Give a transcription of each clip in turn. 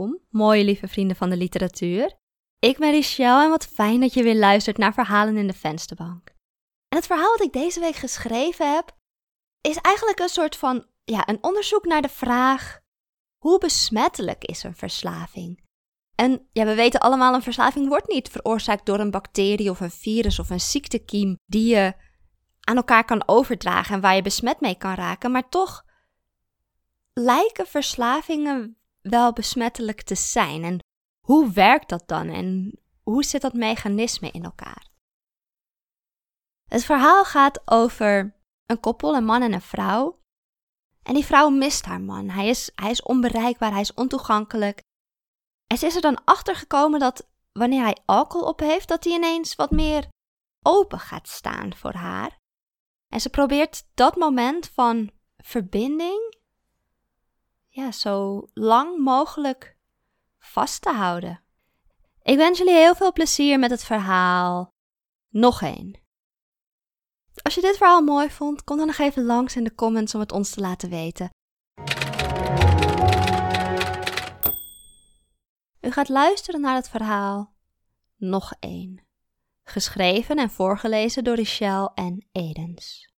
welkom, mooie lieve vrienden van de literatuur. Ik ben Richelle en wat fijn dat je weer luistert naar Verhalen in de Vensterbank. En het verhaal dat ik deze week geschreven heb, is eigenlijk een soort van ja, een onderzoek naar de vraag: hoe besmettelijk is een verslaving? En ja, we weten allemaal, een verslaving wordt niet veroorzaakt door een bacterie of een virus of een ziektekiem die je aan elkaar kan overdragen en waar je besmet mee kan raken, maar toch lijken verslavingen wel besmettelijk te zijn. En hoe werkt dat dan en hoe zit dat mechanisme in elkaar? Het verhaal gaat over een koppel, een man en een vrouw. En die vrouw mist haar man. Hij is, hij is onbereikbaar, hij is ontoegankelijk. En ze is er dan achter gekomen dat wanneer hij alcohol op heeft, dat hij ineens wat meer open gaat staan voor haar. En ze probeert dat moment van verbinding ja, zo lang mogelijk vast te houden. Ik wens jullie heel veel plezier met het verhaal. Nog één. Als je dit verhaal mooi vond, kom dan nog even langs in de comments om het ons te laten weten. U gaat luisteren naar het verhaal Nog één. Geschreven en voorgelezen door Richelle en Edens.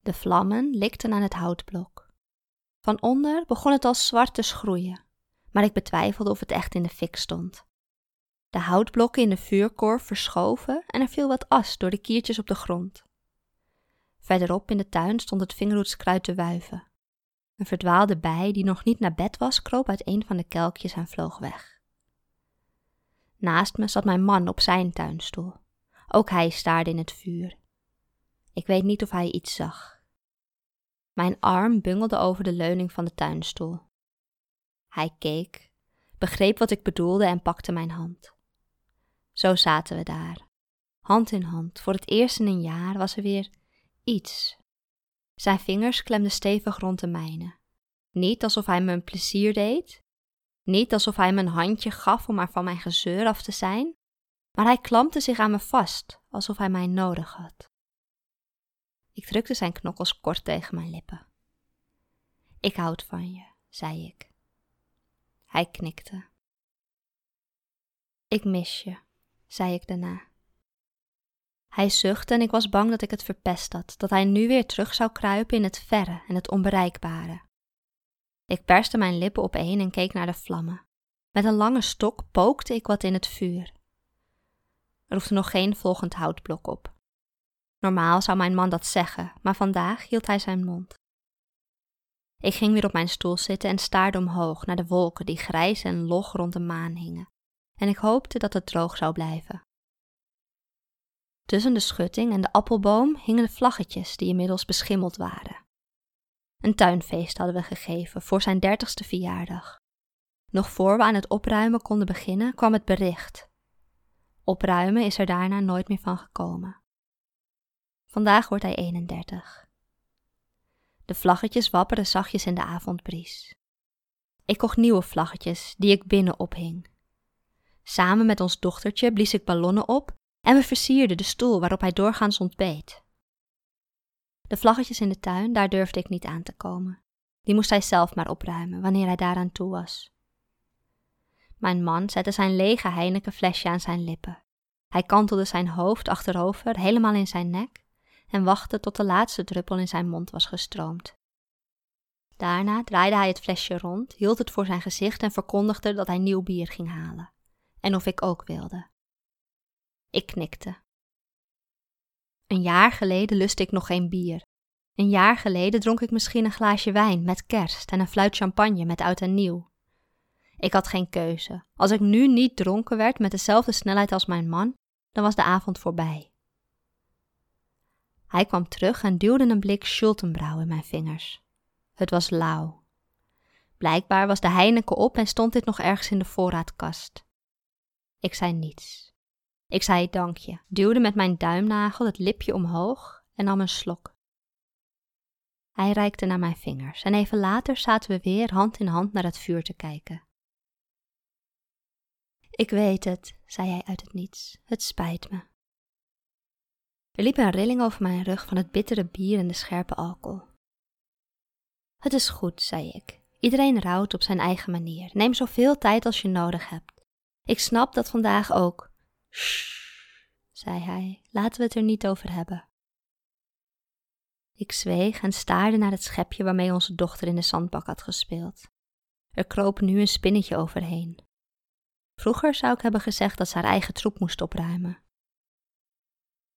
De vlammen likten aan het houtblok. Van onder begon het als zwart te schroeien, maar ik betwijfelde of het echt in de fik stond. De houtblokken in de vuurkorf verschoven en er viel wat as door de kiertjes op de grond. Verderop in de tuin stond het vingerhoedskruid te wuiven. Een verdwaalde bij die nog niet naar bed was, kroop uit een van de kelkjes en vloog weg. Naast me zat mijn man op zijn tuinstoel. Ook hij staarde in het vuur. Ik weet niet of hij iets zag. Mijn arm bungelde over de leuning van de tuinstoel. Hij keek, begreep wat ik bedoelde en pakte mijn hand. Zo zaten we daar, hand in hand. Voor het eerst in een jaar was er weer iets. Zijn vingers klemden stevig rond de mijne. Niet alsof hij me een plezier deed, niet alsof hij me een handje gaf om maar van mijn gezeur af te zijn, maar hij klampte zich aan me vast, alsof hij mij nodig had. Ik drukte zijn knokkels kort tegen mijn lippen. Ik houd van je, zei ik. Hij knikte. Ik mis je, zei ik daarna. Hij zuchtte en ik was bang dat ik het verpest had, dat hij nu weer terug zou kruipen in het verre en het onbereikbare. Ik perste mijn lippen opeen en keek naar de vlammen. Met een lange stok pookte ik wat in het vuur. Er hoefde nog geen volgend houtblok op. Normaal zou mijn man dat zeggen, maar vandaag hield hij zijn mond. Ik ging weer op mijn stoel zitten en staarde omhoog naar de wolken die grijs en log rond de maan hingen, en ik hoopte dat het droog zou blijven. Tussen de schutting en de appelboom hingen de vlaggetjes die inmiddels beschimmeld waren. Een tuinfeest hadden we gegeven voor zijn dertigste verjaardag. Nog voor we aan het opruimen konden beginnen, kwam het bericht. Opruimen is er daarna nooit meer van gekomen. Vandaag wordt hij 31. De vlaggetjes wapperen zachtjes in de avondbries. Ik kocht nieuwe vlaggetjes die ik binnen ophing. Samen met ons dochtertje blies ik ballonnen op en we versierden de stoel waarop hij doorgaans ontbeet. De vlaggetjes in de tuin, daar durfde ik niet aan te komen. Die moest hij zelf maar opruimen wanneer hij daaraan toe was. Mijn man zette zijn lege Heineken flesje aan zijn lippen. Hij kantelde zijn hoofd achterover, helemaal in zijn nek, en wachtte tot de laatste druppel in zijn mond was gestroomd. Daarna draaide hij het flesje rond, hield het voor zijn gezicht en verkondigde dat hij nieuw bier ging halen. En of ik ook wilde. Ik knikte. Een jaar geleden lustte ik nog geen bier. Een jaar geleden dronk ik misschien een glaasje wijn met kerst en een fluit champagne met oud en nieuw. Ik had geen keuze. Als ik nu niet dronken werd met dezelfde snelheid als mijn man, dan was de avond voorbij. Hij kwam terug en duwde een blik Schultenbrouw in mijn vingers. Het was lauw. Blijkbaar was de Heineken op en stond dit nog ergens in de voorraadkast. Ik zei niets. Ik zei dankje, duwde met mijn duimnagel het lipje omhoog en nam een slok. Hij reikte naar mijn vingers en even later zaten we weer hand in hand naar het vuur te kijken. Ik weet het, zei hij uit het niets. Het spijt me. Er liep een rilling over mijn rug van het bittere bier en de scherpe alcohol. Het is goed, zei ik. Iedereen rouwt op zijn eigen manier. Neem zoveel tijd als je nodig hebt. Ik snap dat vandaag ook. Shh, zei hij, laten we het er niet over hebben. Ik zweeg en staarde naar het schepje waarmee onze dochter in de zandbak had gespeeld. Er kroop nu een spinnetje overheen. Vroeger zou ik hebben gezegd dat ze haar eigen troep moest opruimen.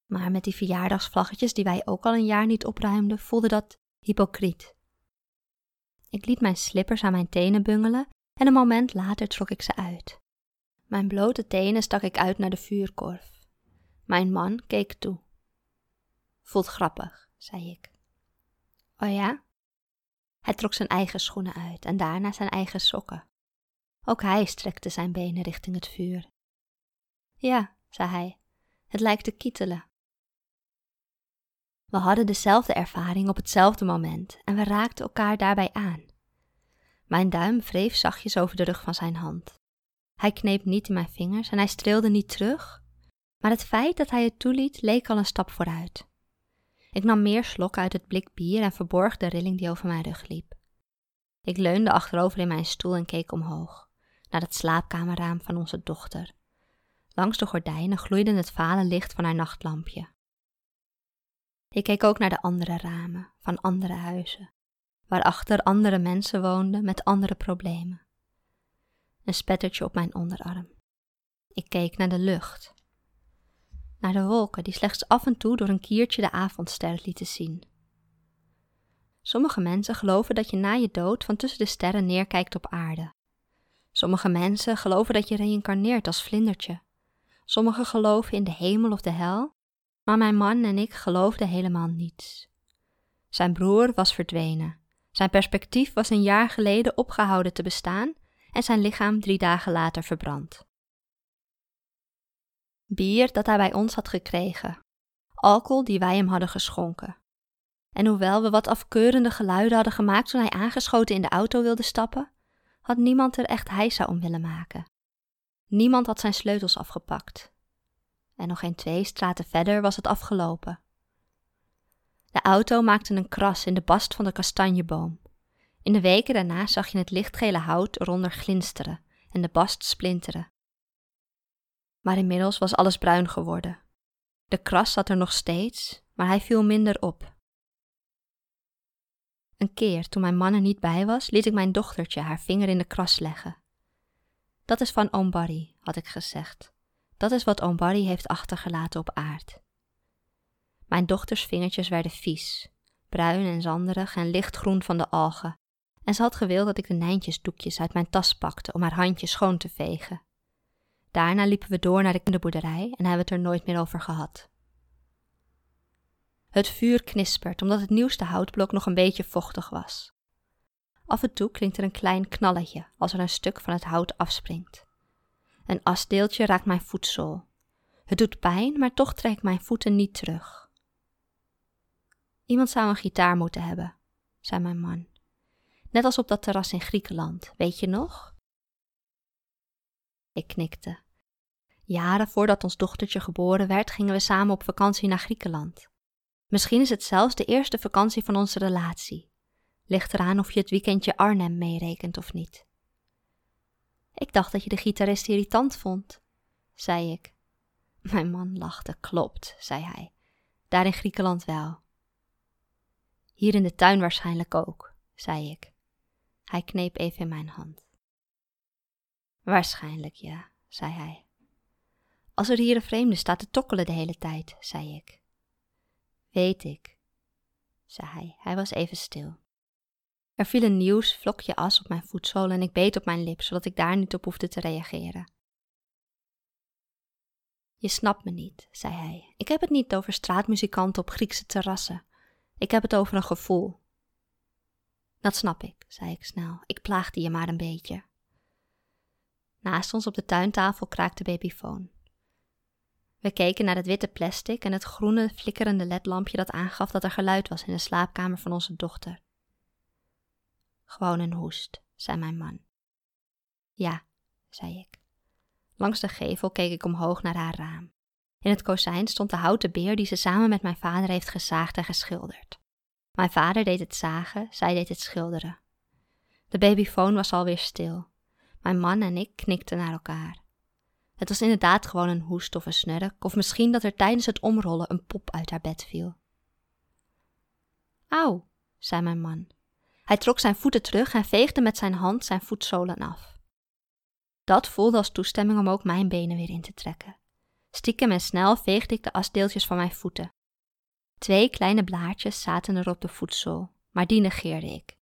Maar met die verjaardagsvlaggetjes die wij ook al een jaar niet opruimden, voelde dat hypocriet. Ik liet mijn slippers aan mijn tenen bungelen en een moment later trok ik ze uit. Mijn blote tenen stak ik uit naar de vuurkorf. Mijn man keek toe. Voelt grappig, zei ik. Oh ja? Hij trok zijn eigen schoenen uit en daarna zijn eigen sokken. Ook hij strekte zijn benen richting het vuur. Ja, zei hij, het lijkt te kietelen. We hadden dezelfde ervaring op hetzelfde moment en we raakten elkaar daarbij aan. Mijn duim wreef zachtjes over de rug van zijn hand. Hij kneep niet in mijn vingers en hij streelde niet terug, maar het feit dat hij het toeliet leek al een stap vooruit. Ik nam meer slokken uit het blik bier en verborg de rilling die over mijn rug liep. Ik leunde achterover in mijn stoel en keek omhoog, naar het slaapkamerraam van onze dochter. Langs de gordijnen gloeide het vale licht van haar nachtlampje. Ik keek ook naar de andere ramen van andere huizen, waarachter andere mensen woonden met andere problemen. Een spettertje op mijn onderarm. Ik keek naar de lucht, naar de wolken die slechts af en toe door een kiertje de avondster lieten zien. Sommige mensen geloven dat je na je dood van tussen de sterren neerkijkt op aarde. Sommige mensen geloven dat je reïncarneert als vlindertje. Sommigen geloven in de hemel of de hel, maar mijn man en ik geloofden helemaal niets. Zijn broer was verdwenen. Zijn perspectief was een jaar geleden opgehouden te bestaan en zijn lichaam drie dagen later verbrand. Bier dat hij bij ons had gekregen, alcohol die wij hem hadden geschonken. En hoewel we wat afkeurende geluiden hadden gemaakt toen hij aangeschoten in de auto wilde stappen, had niemand er echt heisa om willen maken. Niemand had zijn sleutels afgepakt. En nog geen twee straten verder was het afgelopen. De auto maakte een kras in de bast van de kastanjeboom. In de weken daarna zag je het lichtgele hout eronder glinsteren en de bast splinteren. Maar inmiddels was alles bruin geworden. De kras zat er nog steeds, maar hij viel minder op. Een keer, toen mijn man er niet bij was, liet ik mijn dochtertje haar vinger in de kras leggen. Dat is van oom Barry, had ik gezegd. Dat is wat oom Barry heeft achtergelaten op aard. Mijn dochters vingertjes werden vies, bruin en zanderig en lichtgroen van de algen, en ze had gewild dat ik de nijntjesdoekjes uit mijn tas pakte om haar handjes schoon te vegen. Daarna liepen we door naar de kinderboerderij en hebben het er nooit meer over gehad. Het vuur knispert omdat het nieuwste houtblok nog een beetje vochtig was. Af en toe klinkt er een klein knalletje als er een stuk van het hout afspringt. Een asdeeltje raakt mijn voetzool. Het doet pijn, maar toch trek ik mijn voeten niet terug. Iemand zou een gitaar moeten hebben, zei mijn man. Net als op dat terras in Griekenland, weet je nog? Ik knikte. Jaren voordat ons dochtertje geboren werd, gingen we samen op vakantie naar Griekenland. Misschien is het zelfs de eerste vakantie van onze relatie. Ligt eraan of je het weekendje Arnhem meerekent of niet. Ik dacht dat je de gitarist irritant vond, zei ik. Mijn man lachte. Klopt, zei hij. Daar in Griekenland wel. Hier in de tuin waarschijnlijk ook, zei ik. Hij kneep even in mijn hand. Waarschijnlijk ja, zei hij. Als er hier een vreemde staat te tokkelen de hele tijd, zei ik. Weet ik, zei hij. Hij was even stil. Er viel een nieuw vlokje as op mijn voetzool en ik beet op mijn lip, zodat ik daar niet op hoefde te reageren. Je snapt me niet, zei hij. Ik heb het niet over straatmuzikanten op Griekse terrassen. Ik heb het over een gevoel. Dat snap ik, zei ik snel. Ik plaagde je maar een beetje. Naast ons op de tuintafel kraakte babyfoon. We keken naar het witte plastic en het groene flikkerende ledlampje dat aangaf dat er geluid was in de slaapkamer van onze dochter. Gewoon een hoest, zei mijn man. Ja, zei ik. Langs de gevel keek ik omhoog naar haar raam. In het kozijn stond de houten beer die ze samen met mijn vader heeft gezaagd en geschilderd. Mijn vader deed het zagen, zij deed het schilderen. De babyfoon was alweer stil. Mijn man en ik knikten naar elkaar. Het was inderdaad gewoon een hoest of een snurk, of misschien dat er tijdens het omrollen een pop uit haar bed viel. Auw, zei mijn man. Hij trok zijn voeten terug en veegde met zijn hand zijn voetzolen af. Dat voelde als toestemming om ook mijn benen weer in te trekken. Stiekem en snel veegde ik de asdeeltjes van mijn voeten. Twee kleine blaadjes zaten er op de voetzool, maar die negeerde ik.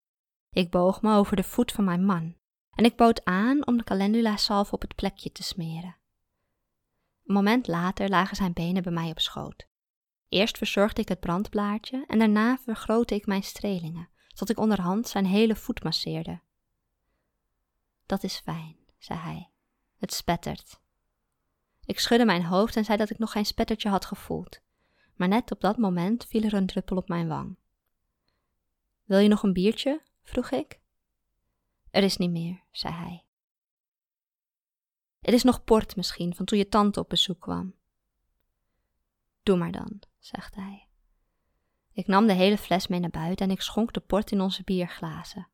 Ik boog me over de voet van mijn man en ik bood aan om de calendula salve op het plekje te smeren. Een moment later lagen zijn benen bij mij op schoot. Eerst verzorgde ik het brandblaadje en daarna vergrootte ik mijn strelingen, tot ik onderhand zijn hele voet masseerde. Dat is fijn, zei hij. Het spettert. Ik schudde mijn hoofd en zei dat ik nog geen spettertje had gevoeld, maar net op dat moment viel er een druppel op mijn wang. Wil je nog een biertje? vroeg ik. Er is niet meer, zei hij. Er is nog port misschien, van toen je tante op bezoek kwam. Doe maar dan, zegt hij. Ik nam de hele fles mee naar buiten en ik schonk de port in onze bierglazen.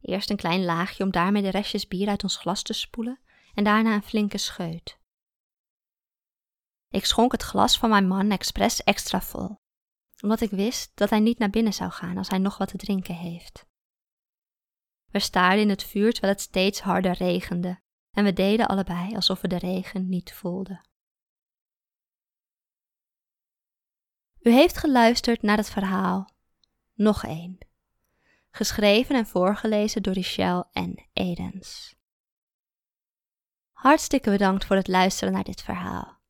Eerst een klein laagje om daarmee de restjes bier uit ons glas te spoelen en daarna een flinke scheut. Ik schonk het glas van mijn man expres extra vol, omdat ik wist dat hij niet naar binnen zou gaan als hij nog wat te drinken heeft. We staarden in het vuur terwijl het steeds harder regende en we deden allebei alsof we de regen niet voelden. U heeft geluisterd naar het verhaal Nog één. Geschreven en voorgelezen door Richelle en Edens. Hartstikke bedankt voor het luisteren naar dit verhaal.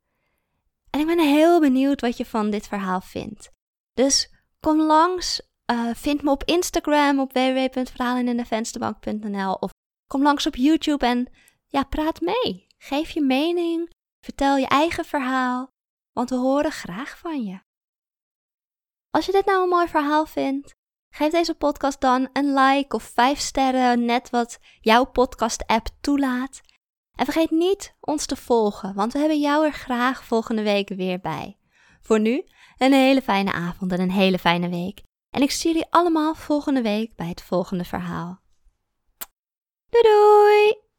En ik ben heel benieuwd wat je van dit verhaal vindt. Dus kom langs, uh, vind me op Instagram op www.verhalenindevensterbank.nl of kom langs op YouTube en ja, praat mee. Geef je mening, vertel je eigen verhaal, want we horen graag van je. Als je dit nou een mooi verhaal vindt, geef deze podcast dan een like of 5 sterren, net wat jouw podcast-app toelaat. En vergeet niet ons te volgen, want we hebben jou er graag volgende week weer bij. Voor nu, een hele fijne avond en een hele fijne week. En ik zie jullie allemaal volgende week bij het volgende verhaal. Doei doei!